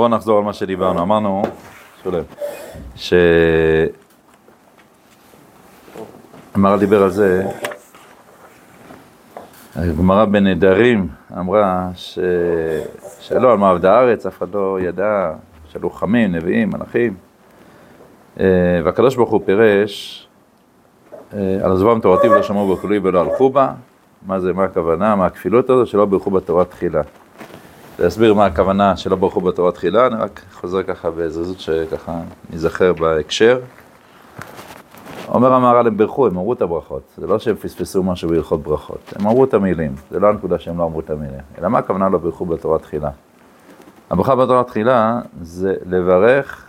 בואו נחזור על מה שדיברנו. אמרנו, שולם, ש... אמר דיבר על זה, הגמרא בנדרים אמרה ש... שלא על מה עבדה הארץ, אף אחד לא ידע, שאלו חכמים, נביאים, מלאכים. אה, והקדוש ברוך הוא פירש אה, על עזבם תורתי ולא שמעו בכלוי ולא הלכו בה. מה זה, מה הכוונה, מה הכפילות הזו, שלא ברכו בתורה תחילה. להסביר מה הכוונה שלא ברכו בתורה תחילה, אני רק חוזר ככה בזריזות שככה ניזכר בהקשר. אומר המהר"ל, הם בירכו, הם אמרו את הברכות. זה לא שהם פספסו משהו בהלכות ברכות. הם אמרו את המילים. זה לא הנקודה שהם לא אמרו את המילים. אלא מה הכוונה לא בירכו בתורה תחילה? הברכה בתורה תחילה זה לברך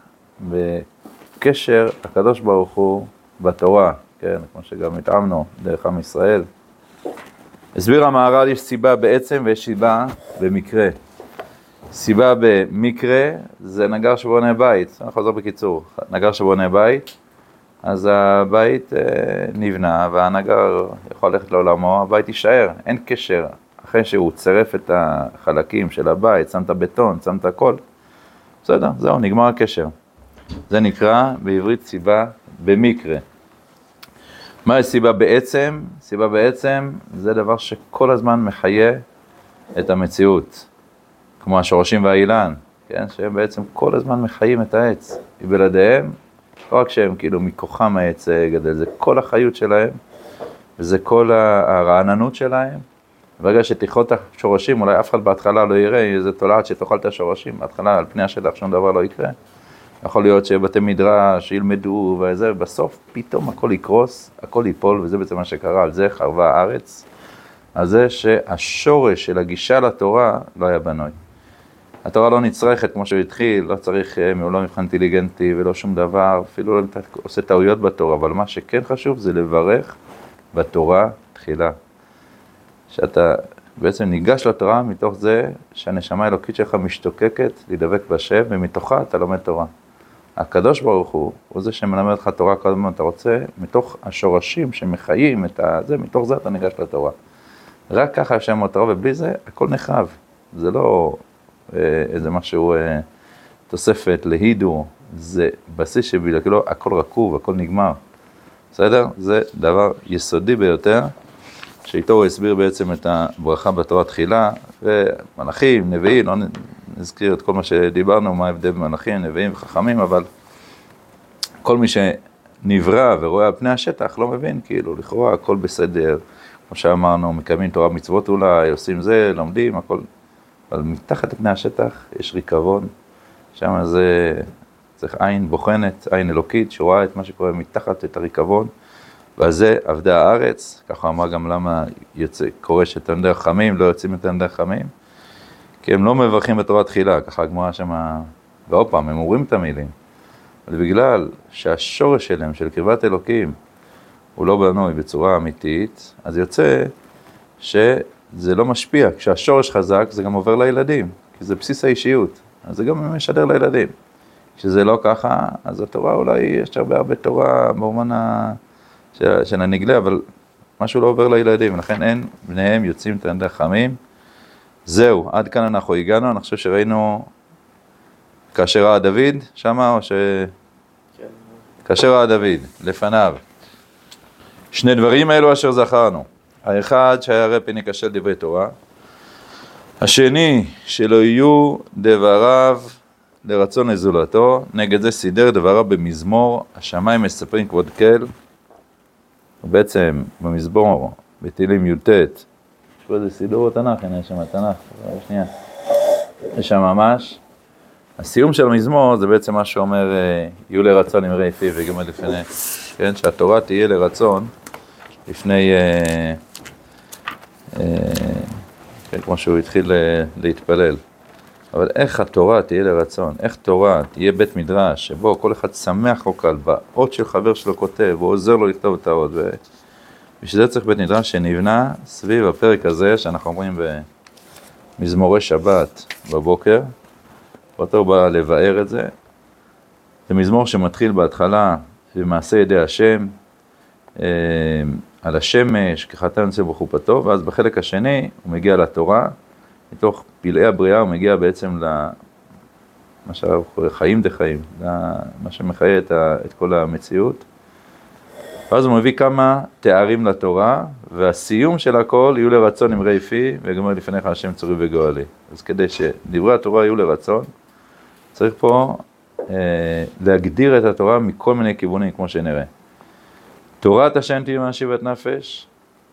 בקשר הקדוש ברוך הוא בתורה, כן, כמו שגם התאמנו דרך עם ישראל. הסביר המהר"ל, יש סיבה בעצם ויש סיבה במקרה. סיבה במקרה זה נגר שבונה בית, אני חוזר בקיצור, נגר שבונה בית, אז הבית אה, נבנה והנגר יכול ללכת לעולמו, הבית יישאר, אין קשר. אחרי שהוא צירף את החלקים של הבית, שם את הבטון, שם את הכל, בסדר, זהו, נגמר הקשר. זה נקרא בעברית סיבה במקרה. מה הסיבה בעצם? סיבה בעצם זה דבר שכל הזמן מחיה את המציאות, השורשים והאילן, כן? שהם בעצם כל הזמן מחיים את העץ. בלעדיהם, לא רק שהם כאילו מכוחם העץ גדל, זה כל החיות שלהם, וזה כל הרעננות שלהם. ברגע שתכרות את השורשים, אולי אף אחד בהתחלה לא יראה איזה תולעת שתאכל את השורשים, בהתחלה על פני השטח שום דבר לא יקרה. יכול להיות שבתי מדרש ילמדו וזה, ובסוף פתאום הכל יקרוס, הכל ייפול, וזה בעצם מה שקרה, על זה חרבה הארץ, על זה שהשורש של הגישה לתורה לא היה בנוי. התורה לא נצרכת כמו שהוא התחיל, לא צריך, אה, הוא לא מבחן אינטליגנטי ולא שום דבר, אפילו לא עושה טעויות בתורה, אבל מה שכן חשוב זה לברך בתורה תחילה. שאתה בעצם ניגש לתורה מתוך זה שהנשמה האלוקית שלך משתוקקת להידבק בשם, ומתוכה אתה לומד תורה. הקדוש ברוך הוא, הוא זה שמלמד אותך תורה כל הזמן, אתה רוצה, מתוך השורשים שמחיים את זה, מתוך זה אתה ניגש לתורה. רק ככה השם מאוד תורה, ובלי זה הכל נחרב. זה לא איזה משהו, אה, תוספת להידו, זה בסיס שבגללו הכל רקוב, הכל נגמר. בסדר? זה דבר יסודי ביותר, שאיתו הוא הסביר בעצם את הברכה בתורה תחילה, ומלאכים, נביאים, לא נזכיר את כל מה שדיברנו, מה ההבדל בין מלאכים, נביאים וחכמים, אבל כל מי שנברא ורואה על פני השטח לא מבין, כאילו, לכאורה הכל בסדר, כמו שאמרנו, מקיימים תורה מצוות אולי, עושים זה, לומדים, הכל, אבל מתחת לפני השטח יש ריקבון, שם זה צריך עין בוחנת, עין אלוקית, שרואה את מה שקורה מתחת, את הריקבון, ועל זה עבדה הארץ, ככה אמר גם למה יוצא, קורה שתלמידי החכמים לא יוצאים לתלמידי החכמים, כי הם לא מברכים בתורה תחילה, ככה הגמרא שמה, ועוד פעם, הם אומרים את המילים, אבל בגלל שהשורש שלהם, של קרבת אלוקים, הוא לא בנוי בצורה אמיתית, אז יוצא שזה לא משפיע. כשהשורש חזק, זה גם עובר לילדים, כי זה בסיס האישיות, אז זה גם משדר לילדים. כשזה לא ככה, אז התורה אולי, יש הרבה הרבה תורה במובן ה... של, של הנגלה, אבל משהו לא עובר לילדים, ולכן אין בניהם יוצאים תלמידי חכמים. זהו, עד כאן אנחנו הגענו, אני חושב שראינו כאשר ראה דוד שמה, או ש... כן. כאשר ראה דוד, לפניו. שני דברים האלו אשר זכרנו. האחד, שהיה רפי ניכשל דברי תורה. השני, שלא יהיו דבריו לרצון לזולתו, נגד זה סידר דבריו במזמור, השמיים מספרים כבוד כל. בעצם במזמור, בתהילים י"ט, פה זה סידור התנ"ך, הנה יש שם התנ"ך, שנייה. יש שם ממש. הסיום של המזמור זה בעצם מה שאומר, אה, יהיו לרצון אמרי פיו וגמל לפני, כן, שהתורה תהיה לרצון לפני, אה, כמו שהוא התחיל להתפלל. אבל איך התורה תהיה לרצון, איך תורה תהיה בית מדרש, שבו כל אחד שמח כל כך באות של חבר שלו כותב, הוא עוזר לו לכתוב את האות. בשביל זה צריך בית מדרש שנבנה סביב הפרק הזה, שאנחנו אומרים במזמורי שבת בבוקר, אותו בא לבאר את זה. זה מזמור שמתחיל בהתחלה במעשה ידי השם, אה, על השמש, כחתן יוצא בחופתו, ואז בחלק השני הוא מגיע לתורה, מתוך פלאי הבריאה הוא מגיע בעצם מה שהרב קורא חיים דחיים, זה מה שמחיה את, ה, את כל המציאות. ואז הוא מביא כמה תארים לתורה, והסיום של הכל יהיו לרצון אמרי פי, וגמר לפניך השם צורי וגואלי. אז כדי שדברי התורה יהיו לרצון, צריך פה אה, להגדיר את התורה מכל מיני כיוונים, כמו שנראה. תורת השם תהיה מהשיבת נפש,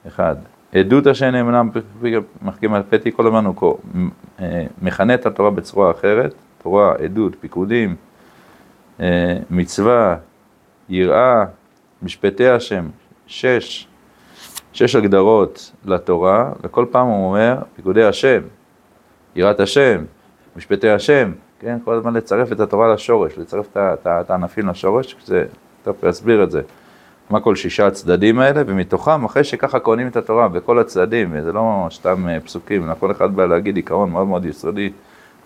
אחד. עדות השם נאמנה מחכים על פתי, כל הזמן הוא אה, מכנה את התורה בצורה אחרת, תורה, עדות, פיקודים, אה, מצווה, יראה, משפטי השם, שש, שש הגדרות לתורה, וכל פעם הוא אומר, פיקודי השם, יראת השם, משפטי השם, כן, כל הזמן לצרף את התורה לשורש, לצרף את הענפים לשורש, זה, טוב, להסביר את זה. מה כל שישה הצדדים האלה, ומתוכם, אחרי שככה כהנים את התורה בכל הצדדים, וזה לא סתם אה, פסוקים, אלא כל אחד בא להגיד עיקרון מאוד מאוד יסודי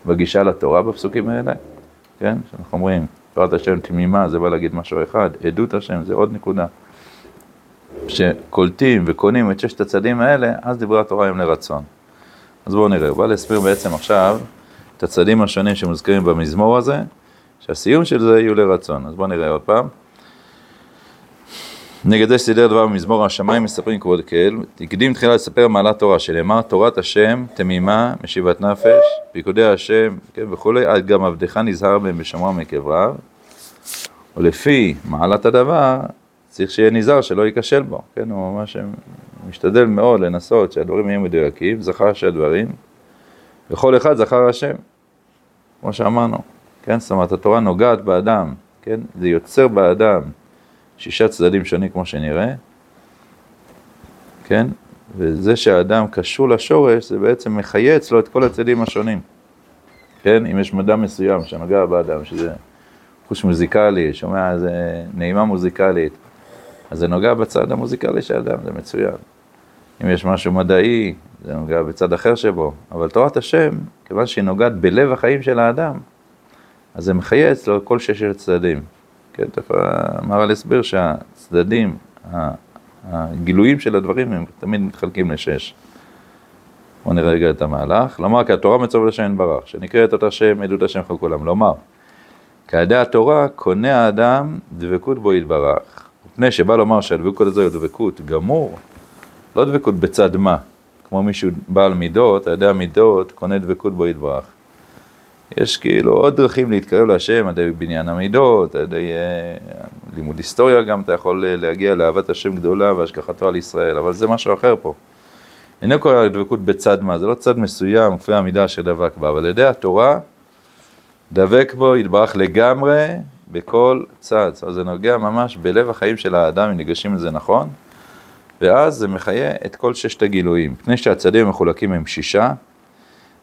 בגישה לתורה בפסוקים האלה, כן, שאנחנו אומרים, תורת השם תמימה, זה בא להגיד משהו אחד, עדות השם, זה עוד נקודה. שקולטים וקונים את ששת הצדדים האלה, אז דברי התורה הם לרצון. אז בואו נראה, הוא בא להסביר בעצם עכשיו את הצדדים השונים שמוזכרים במזמור הזה, שהסיום של זה יהיו לרצון. אז בואו נראה עוד פעם. נגד זה שסידר דבר במזמור השמיים מספרים כבוד כאל, הקדים תחילה לספר מעלת תורה, שנאמר תורת השם תמימה משיבת נפש, פיקודי השם כן, וכולי, עד גם עבדך נזהר בהם בשומרם מקבריו, ולפי מעלת הדבר צריך שיהיה נזהר שלא ייכשל בו, כן, הוא ממש משתדל מאוד לנסות שהדברים יהיו מדויקים, זכר שהדברים, וכל אחד זכר השם, כמו שאמרנו, כן, זאת אומרת התורה נוגעת באדם, כן, זה יוצר באדם שישה צדדים שונים כמו שנראה, כן? וזה שהאדם קשור לשורש, זה בעצם מחיה אצלו את כל הצדדים השונים. כן? אם יש מדע מסוים שנוגע באדם, שזה חוש מוזיקלי, שומע איזה נעימה מוזיקלית, אז זה נוגע בצד המוזיקלי של האדם, זה מצוין. אם יש משהו מדעי, זה נוגע בצד אחר שבו. אבל תורת השם, כיוון שהיא נוגעת בלב החיים של האדם, אז זה מחיה אצלו כל ששת הצדדים. כן, תכף המהר"ל הסביר שהצדדים, הגילויים של הדברים הם תמיד מתחלקים לשש. בואו נראה רגע את המהלך. לומר כי התורה מצווה לשם ברח, שנקראת את השם עדות השם כל כולם. לומר, כעדי התורה קונה האדם דבקות בו יתברך. מפני שבא לומר שהדבקות הזו היא דבקות גמור, לא דבקות בצד מה, כמו מישהו בעל מידות, על ידי המידות קונה דבקות בו יתברך. יש כאילו עוד דרכים להתקרב להשם, על ידי בניין המידות, על ידי אה, לימוד היסטוריה גם אתה יכול אה, להגיע לאהבת השם גדולה והשגחתו על ישראל, אבל זה משהו אחר פה. אינו קורא לדבקות בצד מה, זה לא צד מסוים, כפי המידה שדבק בה, אבל על ידי התורה, דבק בו, יתברך לגמרי בכל צד. זאת אומרת, זה נוגע ממש בלב החיים של האדם, אם ניגשים לזה נכון, ואז זה מחיה את כל ששת הגילויים. מפני שהצדים המחולקים הם שישה,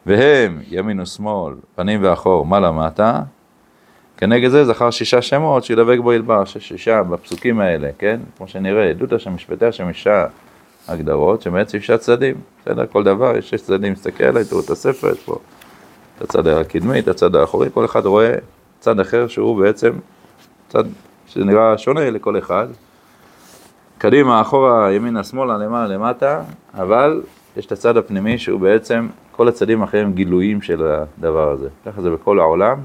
והם ימין ושמאל, פנים ואחור, מעלה מטה, כנגד זה זכר שישה שמות שידבק בו ילבר, שישה בפסוקים האלה, כן? כמו שנראה, עדות השם, משפטי השם, שישה הגדרות, שבעצם שישה צדדים, בסדר? כל דבר, יש שש צדדים, מסתכל עליי, תראו את הספר, יש פה את הצד הקדמי, את הצד האחורי, כל אחד רואה צד אחר שהוא בעצם צד שנראה שונה לכל אחד. קדימה, אחורה, ימינה, שמאלה, למעלה, למטה, אבל יש את הצד הפנימי שהוא בעצם כל הצדדים האחרים הם גילויים של הדבר הזה. ככה זה בכל העולם.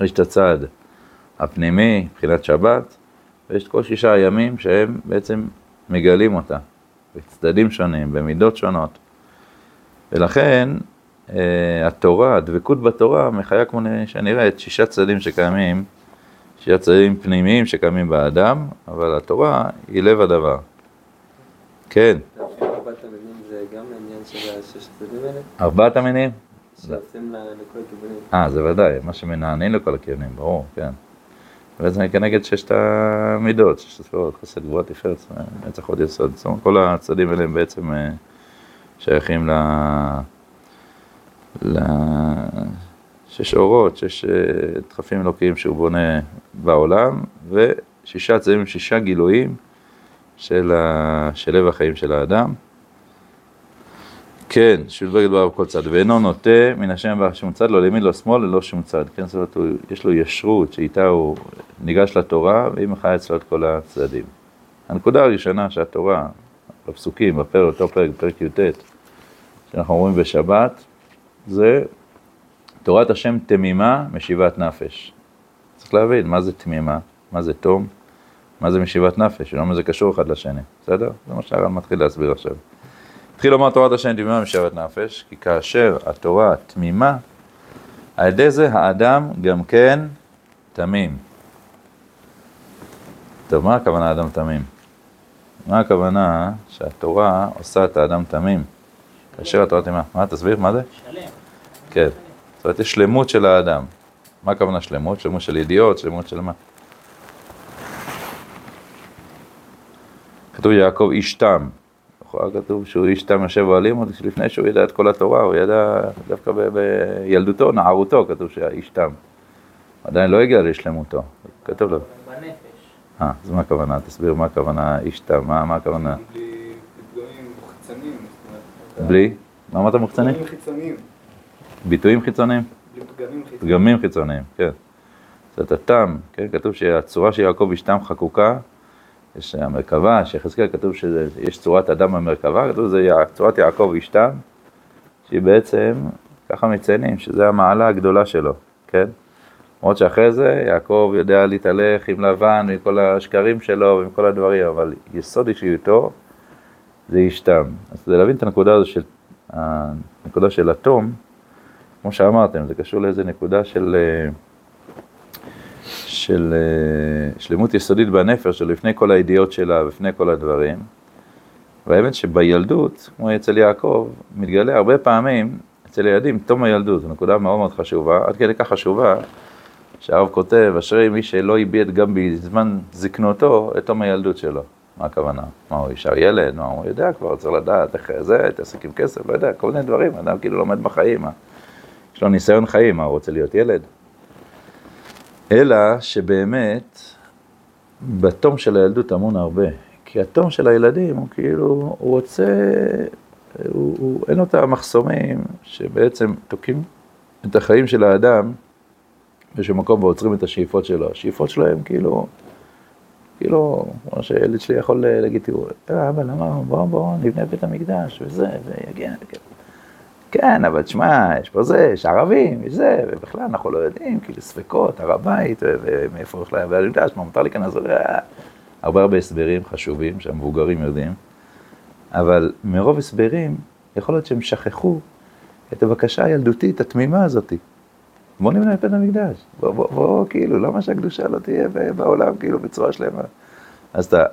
יש את הצד הפנימי, מבחינת שבת, ויש את כל שישה הימים שהם בעצם מגלים אותה, בצדדים שונים, במידות שונות. ולכן אה, התורה, הדבקות בתורה, מחיה כמו שנראה את שישה צדדים שקיימים, שישה צדדים פנימיים שקיימים באדם, אבל התורה היא לב הדבר. כן. ארבעת המינים? אה, זה ודאי, מה שמנענעים לכל הכיוונים, ברור, כן. בעצם היא כנגד ששת המידות, ששת הספירות, חסד, גבוהה, תפארת, נצח עוד יסוד. זאת אומרת, כל הצדדים האלה הם בעצם אה, שייכים ל... לשש אורות, שש אה, דחפים אלוקיים שהוא בונה בעולם, ושישה צדדים, שישה גילויים של, ה... של לב החיים של האדם. כן, שילבג דבר בכל צד, ואינו נוטה מן השם ברך שום צד, לא לימין, לא שמאל, ללא שום צד. כן, זאת אומרת, יש לו ישרות שאיתה הוא ניגש לתורה, והיא מחיה אצלו את כל הצדדים. הנקודה הראשונה שהתורה, בפסוקים, בפרק, אותו פרק, פרק י"ט, שאנחנו אומרים בשבת, זה תורת השם תמימה משיבת נפש. צריך להבין מה זה תמימה, מה זה תום, מה זה משיבת נפש, ולמה זה קשור אחד לשני, בסדר? זה מה שהר"ן מתחיל להסביר עכשיו. התחיל לומר תורת השם תמימה משיבת נפש, כי כאשר התורה תמימה, על ידי זה האדם גם כן תמים. טוב, מה הכוונה אדם תמים? מה הכוונה שהתורה עושה את האדם תמים? כאשר התורה תמימה. מה, תסביר, מה זה? שלם. כן. זאת אומרת, יש שלמות של האדם. מה הכוונה שלמות? שלמות של ידיעות, שלמות של מה? כתוב יעקב איש תם. לכאורה כתוב שהוא איש תם יושב אוהלים, עוד לפני שהוא ידע את כל התורה, הוא ידע דווקא בילדותו, נערותו, כתוב שהיה איש תם. עדיין לא הגיע לשלמותו, כתוב לו. בנפש. אה, אז מה הכוונה? תסביר מה הכוונה איש תם, מה, מה הכוונה? בלי פגמים מוחצנים. בלי? מה אמרת מוחצנים? פגמים חיצוניים. ביטויים חיצוניים? בלי פגמים חיצוניים. פגמים חיצוניים, כן. זאת אומרת, התם, כן, כתוב שהצורה של יעקב איש תם חקוקה, יש המרכבה, שיחזקאל כתוב שיש צורת אדם במרכבה, כתוב שזה צורת יעקב איש תם, שהיא בעצם, ככה מציינים, שזו המעלה הגדולה שלו, כן? למרות שאחרי זה יעקב יודע להתהלך עם לבן ועם כל השקרים שלו ועם כל הדברים, אבל יסוד אישיותו זה איש תם. אז כדי להבין את הנקודה הזו של, הנקודה של התום, כמו שאמרתם, זה קשור לאיזה נקודה של, של שלמות יסודית בנפש, של לפני כל הידיעות שלה ולפני כל הדברים. והאמת שבילדות, כמו אצל יעקב, מתגלה הרבה פעמים אצל ילדים, תום הילדות, זו נקודה מאוד מאוד חשובה, עד כדי כך חשובה, שהרב כותב, אשרי מי שלא איבד גם בזמן זקנותו את תום הילדות שלו. מה הכוונה? מה, הוא ישר ילד? מה, הוא יודע כבר, צריך לדעת איך זה, תעסק עם כסף, לא יודע, כל מיני דברים, אדם כאילו לומד בחיים, מה? יש לו ניסיון חיים, מה, הוא רוצה להיות ילד? אלא שבאמת, בתום של הילדות טמון הרבה. כי התום של הילדים הוא כאילו, הוא רוצה, הוא, הוא, אין לו את המחסומים שבעצם תוקעים את החיים של האדם באיזשהו מקום ועוצרים את השאיפות שלו. השאיפות שלו הם כאילו, כאילו, כמו שילד שלי יכול להגיד, תראו, אה, אבא, למה, בואו, בואו, נבנה בית המקדש, וזה, ויגיע, כן, אבל תשמע, יש פה זה, יש ערבים, יש זה, ובכלל אנחנו לא יודעים, כאילו ספקות, הר הבית, ומאיפה הולך לבית המקדש, מה מותר להיכנס, הרבה הרבה הסברים חשובים שהמבוגרים יודעים, אבל מרוב הסברים, יכול להיות שהם שכחו את הבקשה הילדותית, התמימה הזאתי. בוא נבנה את בית המקדש. בוא, בוא, בוא, כאילו, למה שהקדושה לא תהיה בעולם, כאילו, בצורה שלמה? אז אתה,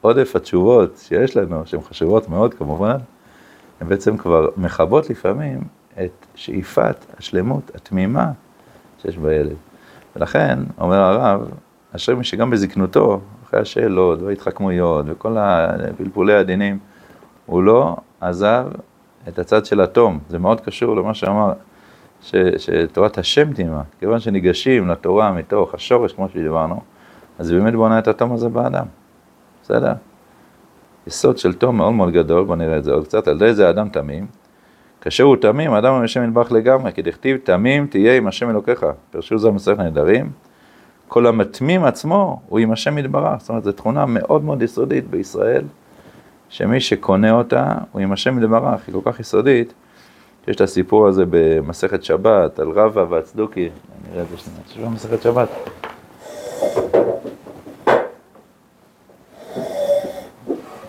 עודף התשובות שיש לנו, שהן חשובות מאוד כמובן, הן בעצם כבר מכבות לפעמים את שאיפת השלמות התמימה שיש בילד. ולכן, אומר הרב, אשרי מי שגם בזקנותו, אחרי השאלות וההתחכמויות וכל הפלפולי הדינים, הוא לא עזב את הצד של התום. זה מאוד קשור למה שאמר ש, שתורת השם תימה, כיוון שניגשים לתורה מתוך השורש, כמו שדיברנו, אז באמת בונה את התום הזה באדם, בסדר? יסוד של תום מאוד מאוד גדול, בוא נראה את זה עוד קצת, על ידי זה האדם תמים. כאשר הוא תמים, האדם עם השם נדבך לגמרי, כי דכתיב תמים תהיה עם השם אלוקיך, פרשו זה במסכת נהדרים. כל המתמים עצמו הוא עם השם יתברך, זאת אומרת, זו תכונה מאוד מאוד יסודית בישראל, שמי שקונה אותה הוא עם השם יתברך, היא כל כך יסודית, יש את הסיפור הזה במסכת שבת, על רבא והצדוקי, נראה את זה שנייה, תשמע מסכת שבת.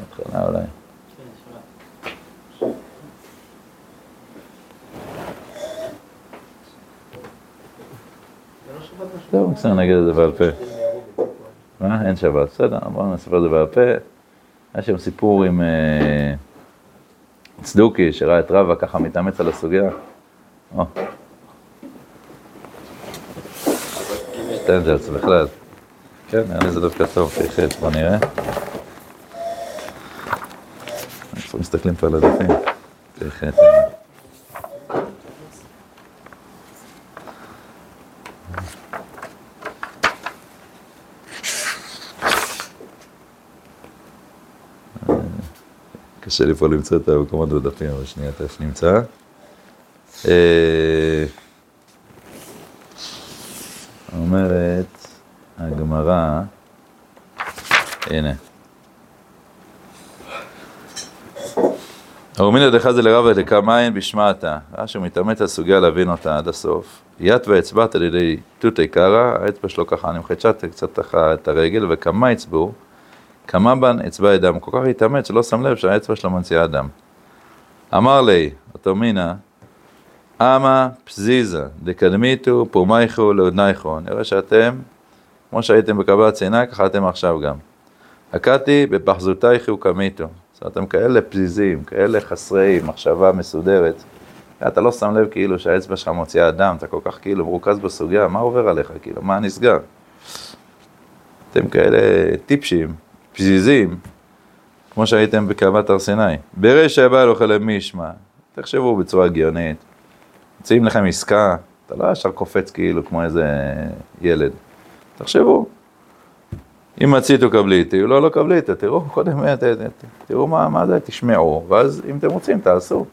התחלה אולי. בסדר, נגיד את זה בעל פה. מה? אין שבת, בסדר, בואו נספר את זה בעל פה. היה שם סיפור עם... צדוקי, שראה את רבא ככה מתאמץ על הסוגיה. שטיינזלץ בכלל. כן, נראה לי זה דווקא טוב, פ"ח, בוא נראה. אנחנו מסתכלים פה על הדפים. פ"ח. קשה לי פה למצוא את המקומות בדפים, אבל שנייה, תכף נמצא. אה, אומרת הגמרא, הנה. אורמינא דחזה לרבה דקמיים בשמעתה. רש"י מתאמץ על סוגיה להבין אותה עד הסוף. ית ואצבעת על ידי תותי קרא, האצבע שלו ככה נמחצ'ת קצת את הרגל, וכמה אצבעו, כמה בן אצבע ידם. כל כך התאמץ שלא שם לב שהאצבע שלו מנציאה אדם. אמר לי, אותו מינה, אמה פזיזה דקדמיתו פומייכו לאודנייכו. נראה שאתם, כמו שהייתם בקבלת סיני, ככה אתם עכשיו גם. הכתי בפחזותייכו קמיתו. זאת אומרת, אתם כאלה פזיזים, כאלה חסרי מחשבה מסודרת. אתה לא שם לב כאילו שהאצבע שלך מוציאה דם, אתה כל כך כאילו מרוכז בסוגיה, מה עובר עליך, כאילו, מה נסגר? אתם כאלה טיפשים, פזיזים, כמו שהייתם בקרבת הר סיני. בריש הבא אוכל למי ישמע, תחשבו בצורה הגיונית. מציעים לכם עסקה, אתה לא ישר קופץ כאילו כמו איזה ילד. תחשבו, אם מציתו קבליתי, לא, לא קבליתי, תראו קודם, תראו מה, מה זה, תשמעו, ואז אם אתם רוצים, תעשו,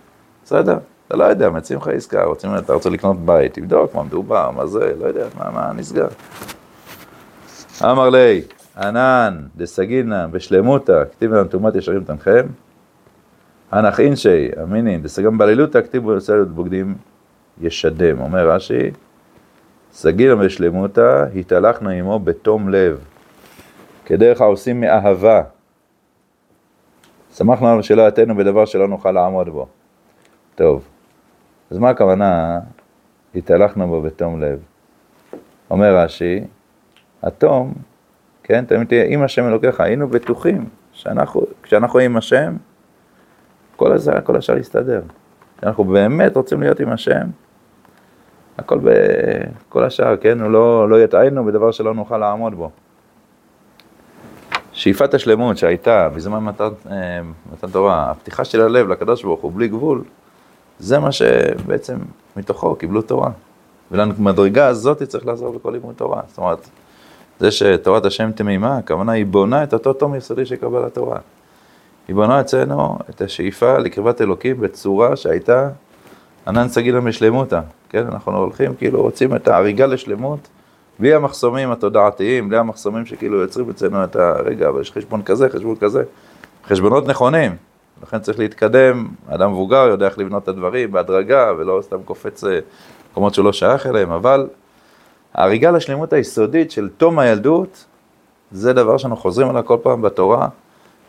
בסדר? אתה לא יודע, מציעים לך עסקה, רוצים, אתה רוצה לקנות בית, תבדוק מה מדובר, מה זה, לא יודע, מה, מה נסגר. אמר לי, ענן דסגינא בשלמותא, כתיב לנו תאומת ישרים תנחם. הנח אינשי, אמינין, דסגם בלילותא, כתיב בסלת בוגדים ישדם. אומר רש"י, סגינא בשלמותא, התהלכנו עמו בתום לב, כדרך העושים מאהבה. שמחנו לנו שלא יתנו בדבר שלא נוכל לעמוד בו. טוב, אז מה הכוונה התהלכנו בו בתום לב? אומר רש"י, התום כן, תמיד תהיה עם השם אלוקיך, היינו בטוחים שאנחנו, כשאנחנו עם השם, כל השאר, כל השאר יסתדר. כשאנחנו באמת רוצים להיות עם השם, הכל ב... כל השאר, כן, הוא לא, לא יטענו בדבר שלא נוכל לעמוד בו. שאיפת השלמות שהייתה בזמן מתן, אה, מתן תורה, הפתיחה של הלב לקדוש ברוך הוא בלי גבול, זה מה שבעצם מתוכו קיבלו תורה. ולמדרגה הזאת צריך לעזור בכל לימוד תורה. זאת אומרת, זה שתורת השם תמימה, הכוונה היא בונה את אותו תום יסודי של קבלת תורה. היא בונה אצלנו את השאיפה לקרבת אלוקים בצורה שהייתה ענן סגילה משלמותה, כן? אנחנו הולכים, כאילו רוצים את ההריגה לשלמות, בלי המחסומים התודעתיים, בלי המחסומים שכאילו יוצרים אצלנו את הרגע, אבל יש חשבון כזה, חשבון כזה, חשבונות נכונים, לכן צריך להתקדם, אדם מבוגר יודע איך לבנות את הדברים בהדרגה, ולא סתם קופץ למקומות שהוא לא שייך אליהם, אבל ההריגה לשלמות היסודית של תום הילדות, זה דבר שאנחנו חוזרים עליו כל פעם בתורה,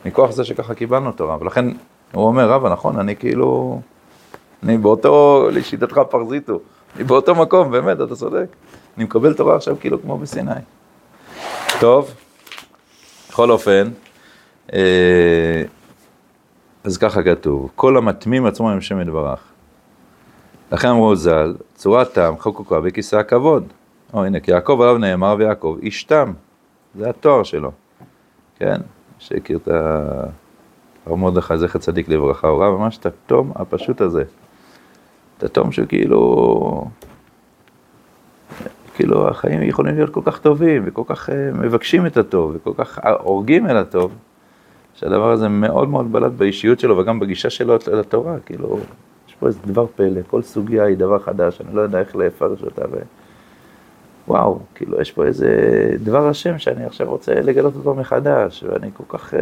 מכוח זה שככה קיבלנו תורה. ולכן הוא אומר, רבא, נכון, אני כאילו, אני באותו, לשיטתך פרזיטו, אני באותו מקום, באמת, אתה צודק. אני מקבל תורה עכשיו כאילו כמו בסיני. טוב, בכל אופן, אה, אז ככה כתוב, כל המטמים עצמו הם שם יתברך. לכן אמרו ז"ל, צורת טעם חוקוקה בכיסא הכבוד. או הנה, כי יעקב עליו נאמר ויעקב איש תם, זה התואר שלו, כן? שהכיר את הרב מרדכי זכר צדיק לברכה, הוא ראה ממש את התום הפשוט הזה. את התום שכאילו, כאילו החיים יכולים להיות כל כך טובים, וכל כך uh, מבקשים את הטוב, וכל כך הורגים אל הטוב, שהדבר הזה מאוד מאוד בלט באישיות שלו וגם בגישה שלו לתורה, כאילו, יש פה איזה דבר פלא, כל סוגיה היא דבר חדש, אני לא יודע איך לפרש אותה. ו... וואו, כאילו יש פה איזה דבר השם שאני עכשיו רוצה לגלות אותו מחדש, ואני כל כך...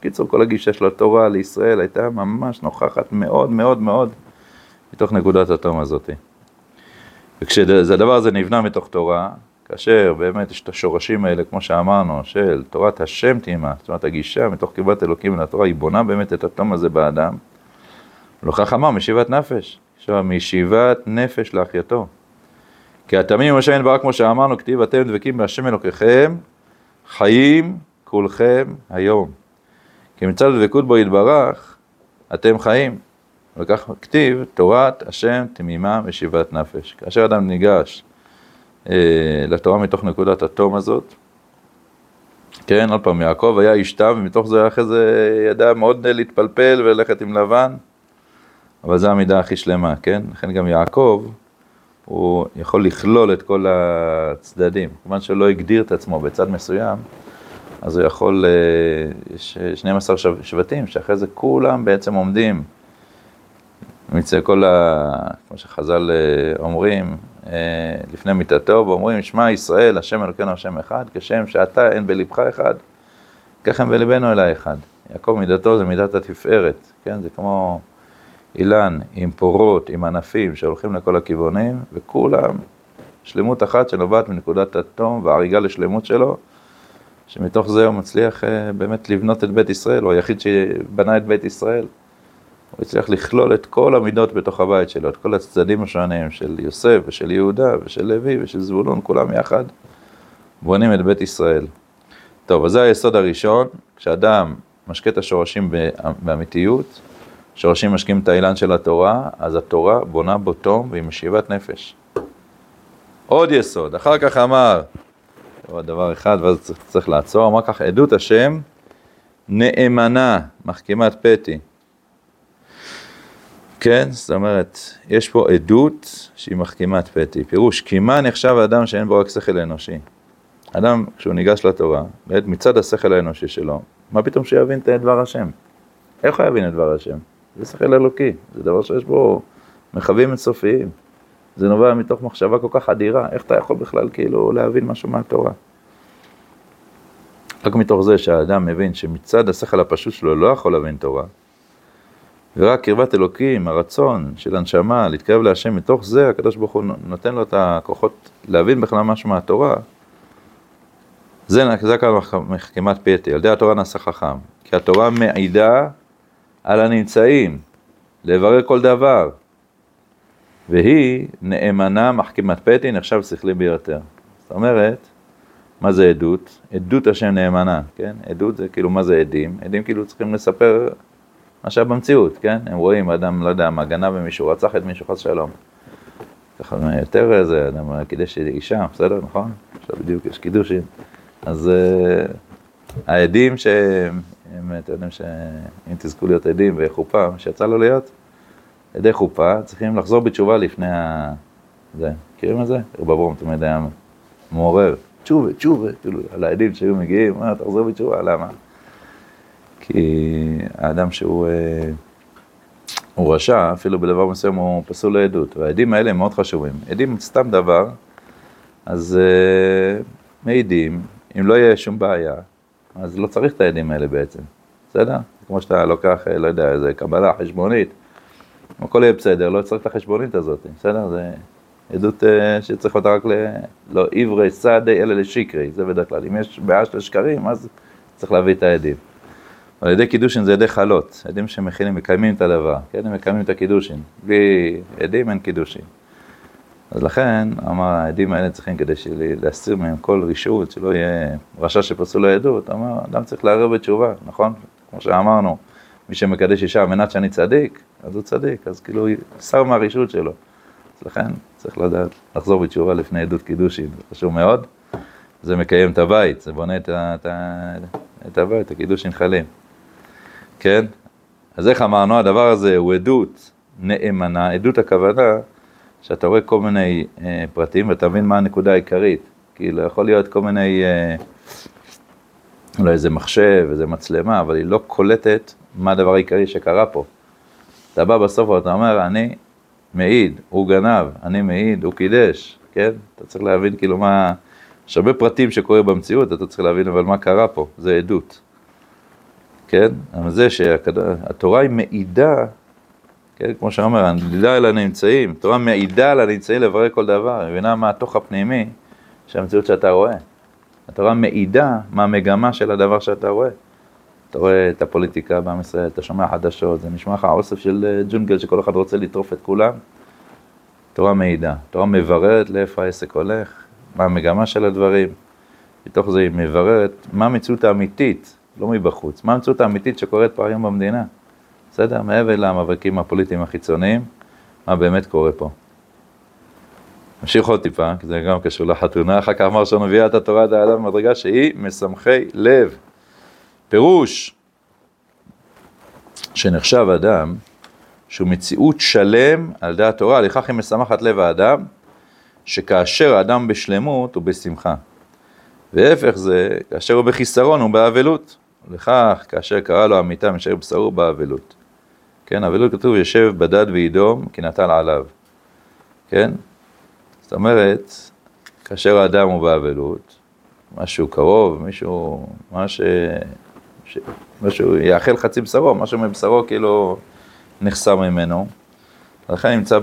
בקיצור, כל הגישה של התורה לישראל הייתה ממש נוכחת מאוד מאוד מאוד מתוך נקודת התום הזאת. וכשהדבר הזה נבנה מתוך תורה, כאשר באמת יש את השורשים האלה, כמו שאמרנו, של תורת השם תימה, זאת אומרת הגישה מתוך קרבת אלוקים לתורה, היא בונה באמת את התום הזה באדם. לא חכמה משיבת נפש, עכשיו משיבת נפש להחייתו. כי התמים אשר אין ברק כמו שאמרנו, כתיב אתם דבקים בהשם אלוקיכם, חיים כולכם היום. כי מצד דבקות בו יתברך, אתם חיים. וכך כתיב, תורת השם תמימה משיבת נפש. כאשר אדם ניגש אה, לתורה מתוך נקודת התום הזאת, כן, עוד פעם, יעקב היה איש תם, ומתוך זה אחרי זה ידע מאוד להתפלפל וללכת עם לבן, אבל זו המידה הכי שלמה, כן? לכן גם יעקב, הוא יכול לכלול את כל הצדדים. כיוון שלא הגדיר את עצמו בצד מסוים, אז הוא יכול, אה, יש 12 שבטים, שאחרי זה כולם בעצם עומדים. מצד כל ה... כמו שחז"ל אה, אומרים, אה, לפני מיתתו, ואומרים, שמע ישראל, השם אלוקינו השם אחד, כשם שאתה אין בלבך אחד, ככה הם בלבנו אלי אחד. יעקב מידתו זה מידת התפארת, כן? זה כמו אילן עם פורות, עם ענפים שהולכים לכל הכיוונים, וכולם שלמות אחת שנובעת מנקודת התום וההריגה לשלמות שלו, שמתוך זה הוא מצליח אה, באמת לבנות את בית ישראל, הוא היחיד שבנה את בית ישראל. הוא הצליח לכלול את כל המידות בתוך הבית שלו, את כל הצדדים השונים של יוסף ושל יהודה ושל לוי ושל זבולון, כולם יחד בונים את בית ישראל. טוב, אז זה היסוד הראשון, כשאדם משקה את השורשים באמיתיות, שורשים משקים את האילן של התורה, אז התורה בונה בו תום והיא משיבת נפש. עוד יסוד, אחר כך אמר, עוד דבר אחד ואז צריך, צריך לעצור, אמר כך, עדות השם נאמנה, מחכימת פתי. כן, זאת אומרת, יש פה עדות שהיא מחכימת פתי. פירוש, כי מה נחשב האדם שאין בו רק שכל אנושי? אדם, כשהוא ניגש לתורה, מצד השכל האנושי שלו, מה פתאום שיבין את דבר השם? איך הוא יבין את דבר השם? זה שכל אלוקי, זה דבר שיש בו מרחבים אינסופיים. זה נובע מתוך מחשבה כל כך אדירה, איך אתה יכול בכלל כאילו להבין משהו מהתורה? רק מתוך זה שהאדם מבין שמצד השכל הפשוט שלו לא יכול להבין תורה, ורק קרבת אלוקים, הרצון של הנשמה להתקרב להשם, מתוך זה הקדוש ברוך הוא נותן לו את הכוחות להבין בכלל משהו מהתורה. זה, זה כאן מחכמת על ידי התורה נעשה חכם, כי התורה מעידה על הנמצאים, לברר כל דבר, והיא נאמנה מחכמת פייטי, נחשב שכלי ביותר. זאת אומרת, מה זה עדות? עדות השם נאמנה, כן? עדות זה כאילו, מה זה עדים? עדים כאילו צריכים לספר מה שהיה במציאות, כן? הם רואים אדם, לא יודע מה, גנב ממישהו, רצח את מישהו, חס שלום. ככה יותר איזה, אדם קידש אישה, בסדר, נכון? עכשיו בדיוק יש קידושים. אז uh, העדים שהם, אתם יודעים שאם תזכו להיות עדים בחופה, שיצא לו להיות, עדי חופה, צריכים לחזור בתשובה לפני ה... זה, מכירים את זה? רב אברום תמיד היה מעורר, תשובה, תשובה, כאילו, על העדים שהיו מגיעים, מה, תחזור בתשובה, למה? כי האדם שהוא אה, הוא רשע, אפילו בדבר מסוים הוא פסול לעדות, והעדים האלה הם מאוד חשובים. עדים סתם דבר, אז uh, מעידים, אם לא יהיה שום בעיה, אז לא צריך את העדים האלה בעצם, בסדר? כמו שאתה לוקח, אה, לא יודע, איזה קבלה חשבונית, הכל יהיה בסדר, לא צריך את החשבונית הזאת, בסדר? זה עדות uh, שצריך אותה רק ל... לא עברי סעדי אלא לשקרי, זה בדרך כלל. אם יש בעיה של שקרים, אז צריך להביא את העדים. על ידי קידושין זה ידי חלות, עדים שמכינים, מקיימים את הדבר, כן, הם מקיימים את הקידושין, בלי עדים אין קידושין. אז לכן, אמר, העדים האלה צריכים כדי להסיר מהם כל רישות, שלא יהיה רשע שפסול לעדות, אמר, אדם צריך לערער בתשובה, נכון? כמו שאמרנו, מי שמקדש אישה על מנת שאני צדיק, אז הוא צדיק, אז כאילו, שר מהרישות שלו. אז לכן, צריך לדעת, לחזור בתשובה לפני עדות קידושין, זה חשוב מאוד. זה מקיים את הבית, זה בונה את, את, את הבית, את הקידושין חלים. כן? אז איך אמרנו, הדבר הזה הוא עדות נאמנה, עדות הכוונה שאתה רואה כל מיני אה, פרטים ואתה מבין מה הנקודה העיקרית. כאילו, יכול להיות כל מיני, אה, אולי איזה מחשב, איזה מצלמה, אבל היא לא קולטת מה הדבר העיקרי שקרה פה. אתה בא בסוף ואתה אומר, אני מעיד, הוא גנב, אני מעיד, הוא קידש, כן? אתה צריך להבין כאילו מה, יש הרבה פרטים שקורה במציאות, אתה צריך להבין אבל מה קרה פה, זה עדות. כן? אבל זה שהתורה היא מעידה, כן? כמו שאומר, הנדידה על הנמצאים, התורה מעידה על הנמצאים לברר כל דבר, היא מבינה מה התוך הפנימי של המציאות שאתה רואה. התורה מעידה מה המגמה של הדבר שאתה רואה. אתה רואה את הפוליטיקה בעם ישראל, אתה שומע חדשות, זה נשמע לך אוסף של אה, ג'ונגל שכל אחד רוצה לטרוף את כולם. תורה מעידה, תורה מבררת לאיפה העסק הולך, מה המגמה של הדברים, מתוך זה היא מבררת מה המציאות האמיתית לא מבחוץ. מה המציאות האמיתית שקורית פה היום במדינה? בסדר? מעבר למאבקים הפוליטיים החיצוניים, מה באמת קורה פה. נמשיך עוד טיפה, כי זה גם קשור לחתונה, אחר כך אמר שאנו מביאה את התורה עד האדם במדרגה שהיא משמחי לב. פירוש שנחשב אדם שהוא מציאות שלם על דעת תורה, לכך היא משמחת לב האדם, שכאשר האדם בשלמות הוא בשמחה. והפך זה, כאשר הוא בחיסרון הוא באבלות. לכך, כאשר קרא לו המיטה משאר בשרו באבלות. כן, אבלות כתוב יושב בדד וידום כי נטל עליו. כן? זאת אומרת, כאשר האדם הוא באבלות, משהו קרוב, מישהו, מה ש... משהו יאכל חצי בשרו, משהו מבשרו כאילו נחסר ממנו. לכן נמצא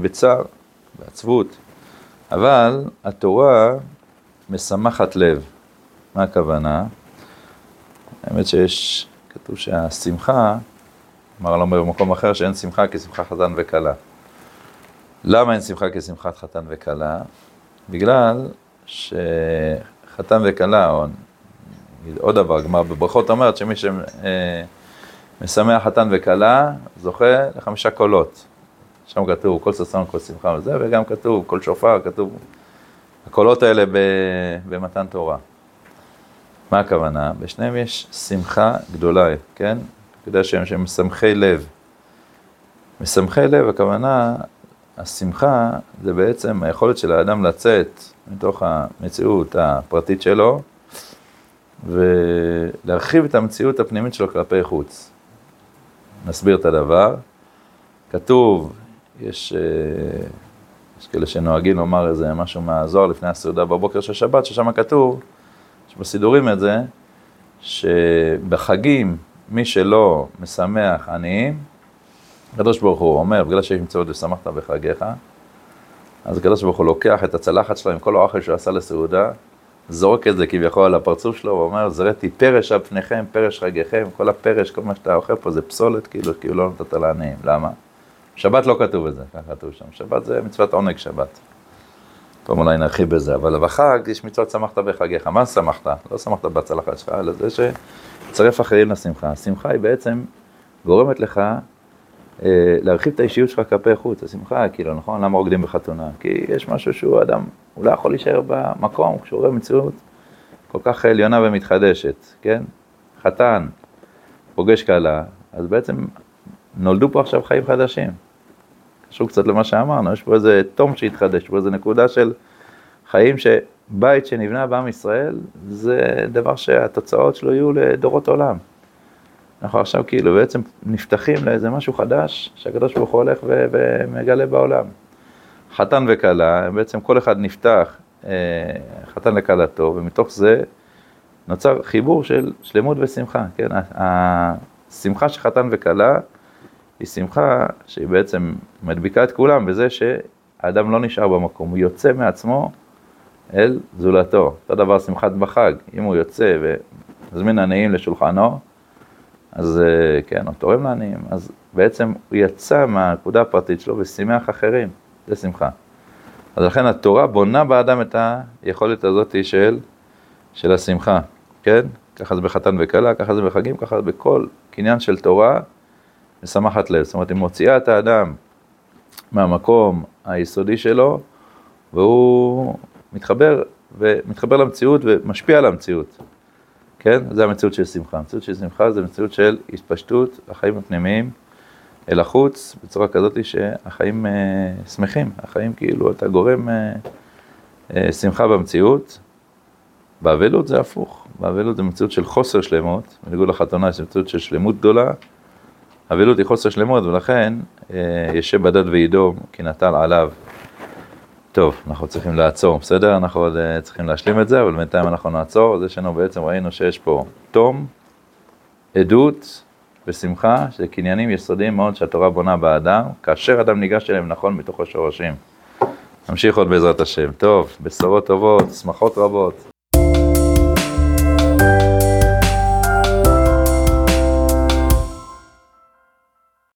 בצער, בעצבות. אבל התורה משמחת לב. מה הכוונה? האמת שיש, כתוב שהשמחה, אמר לא במקום אחר שאין שמחה כשמחה חתן וכלה. למה אין שמחה כשמחת חתן וכלה? בגלל שחתן וכלה, או עוד דבר, גמר בברכות אומרת שמי שמשמח חתן וכלה זוכה לחמישה קולות. שם כתוב כל ששון, כל שמחה וזה, וגם כתוב כל שופר, כתוב הקולות האלה במתן תורה. מה הכוונה? בשניהם יש שמחה גדולה, כן? כדאי שהם משמחי לב. משמחי לב, הכוונה, השמחה זה בעצם היכולת של האדם לצאת מתוך המציאות הפרטית שלו ולהרחיב את המציאות הפנימית שלו כלפי חוץ. נסביר את הדבר. כתוב, יש, אה, יש כאלה שנוהגים לומר איזה משהו מהזוהר לפני הסעודה בבוקר של שבת, ששם כתוב, יש בסידורים את זה, שבחגים מי שלא משמח עניים, הקדוש ברוך הוא אומר, בגלל שיש מצוות ושמחת בחגיך, אז הקדוש ברוך הוא לוקח את הצלחת שלו עם כל האוכל שהוא עשה לסעודה, זורק את זה כביכול על הפרצוף שלו, ואומר, זרעתי פרש על פניכם, פרש חגיכם, כל הפרש, כל מה שאתה אוכל פה זה פסולת, כאילו, כאילו לא נתת לעניים. למה? שבת לא כתוב את זה, ככה כתוב שם. שבת זה מצוות עונג שבת. פעם אולי נרחיב בזה, אבל בחג יש מצוות שמחת בחגיך. מה שמחת? לא שמחת בצלחת שלך, אלא זה שצרף אחרים לשמחה. השמחה היא בעצם גורמת לך להרחיב את האישיות שלך כלפי חוץ. השמחה, כאילו, נכון? למה רוקדים בחתונה? כי יש משהו שהוא אדם, הוא לא יכול להישאר במקום כשהוא רואה מציאות כל כך עליונה ומתחדשת, כן? חתן, פוגש כלה, אז בעצם נולדו פה עכשיו חיים חדשים. קשור קצת למה שאמרנו, יש פה איזה תום שהתחדש, יש פה איזה נקודה של חיים שבית שנבנה בעם ישראל, זה דבר שהתוצאות שלו יהיו לדורות עולם. אנחנו עכשיו כאילו בעצם נפתחים לאיזה משהו חדש שהקדוש ברוך הוא הולך ומגלה בעולם. חתן וכלה, בעצם כל אחד נפתח, אה, חתן לכלתו, ומתוך זה נוצר חיבור של שלמות ושמחה, כן? השמחה של חתן וכלה היא שמחה שהיא בעצם מדביקה את כולם בזה שהאדם לא נשאר במקום, הוא יוצא מעצמו אל זולתו. אותו דבר שמחת בחג, אם הוא יוצא ומזמין עניים לשולחנו, אז אה, כן, הוא תורם לעניים, אז בעצם הוא יצא מהנקודה הפרטית שלו ושימח אחרים, זה שמחה. אז לכן התורה בונה באדם את היכולת הזאת של, של השמחה, כן? ככה זה בחתן וכלה, ככה זה בחגים, ככה זה בכל קניין של תורה. משמחת לב. זאת אומרת, היא מוציאה את האדם מהמקום היסודי שלו, והוא מתחבר, ומתחבר למציאות ומשפיע על המציאות. כן? זה המציאות של שמחה. המציאות של שמחה זה מציאות של התפשטות החיים הפנימיים אל החוץ, בצורה כזאת שהחיים אה, שמחים, החיים כאילו אתה גורם אה, אה, שמחה במציאות. באבלות זה הפוך, באבלות זה מציאות של חוסר שלמות, בניגוד לחתונה יש מציאות של שלמות גדולה, אבלות היא חוסר שלמות, ולכן אה, ישב בדד וידום, כי נטל עליו. טוב, אנחנו צריכים לעצור, בסדר? אנחנו עוד אה, צריכים להשלים את זה, אבל בינתיים אנחנו נעצור. אז יש לנו בעצם, ראינו שיש פה תום, עדות ושמחה, שזה קניינים יסודיים מאוד שהתורה בונה באדם, כאשר אדם ניגש אליהם נכון מתוך השורשים. נמשיך עוד בעזרת השם. טוב, בשורות טובות, שמחות רבות.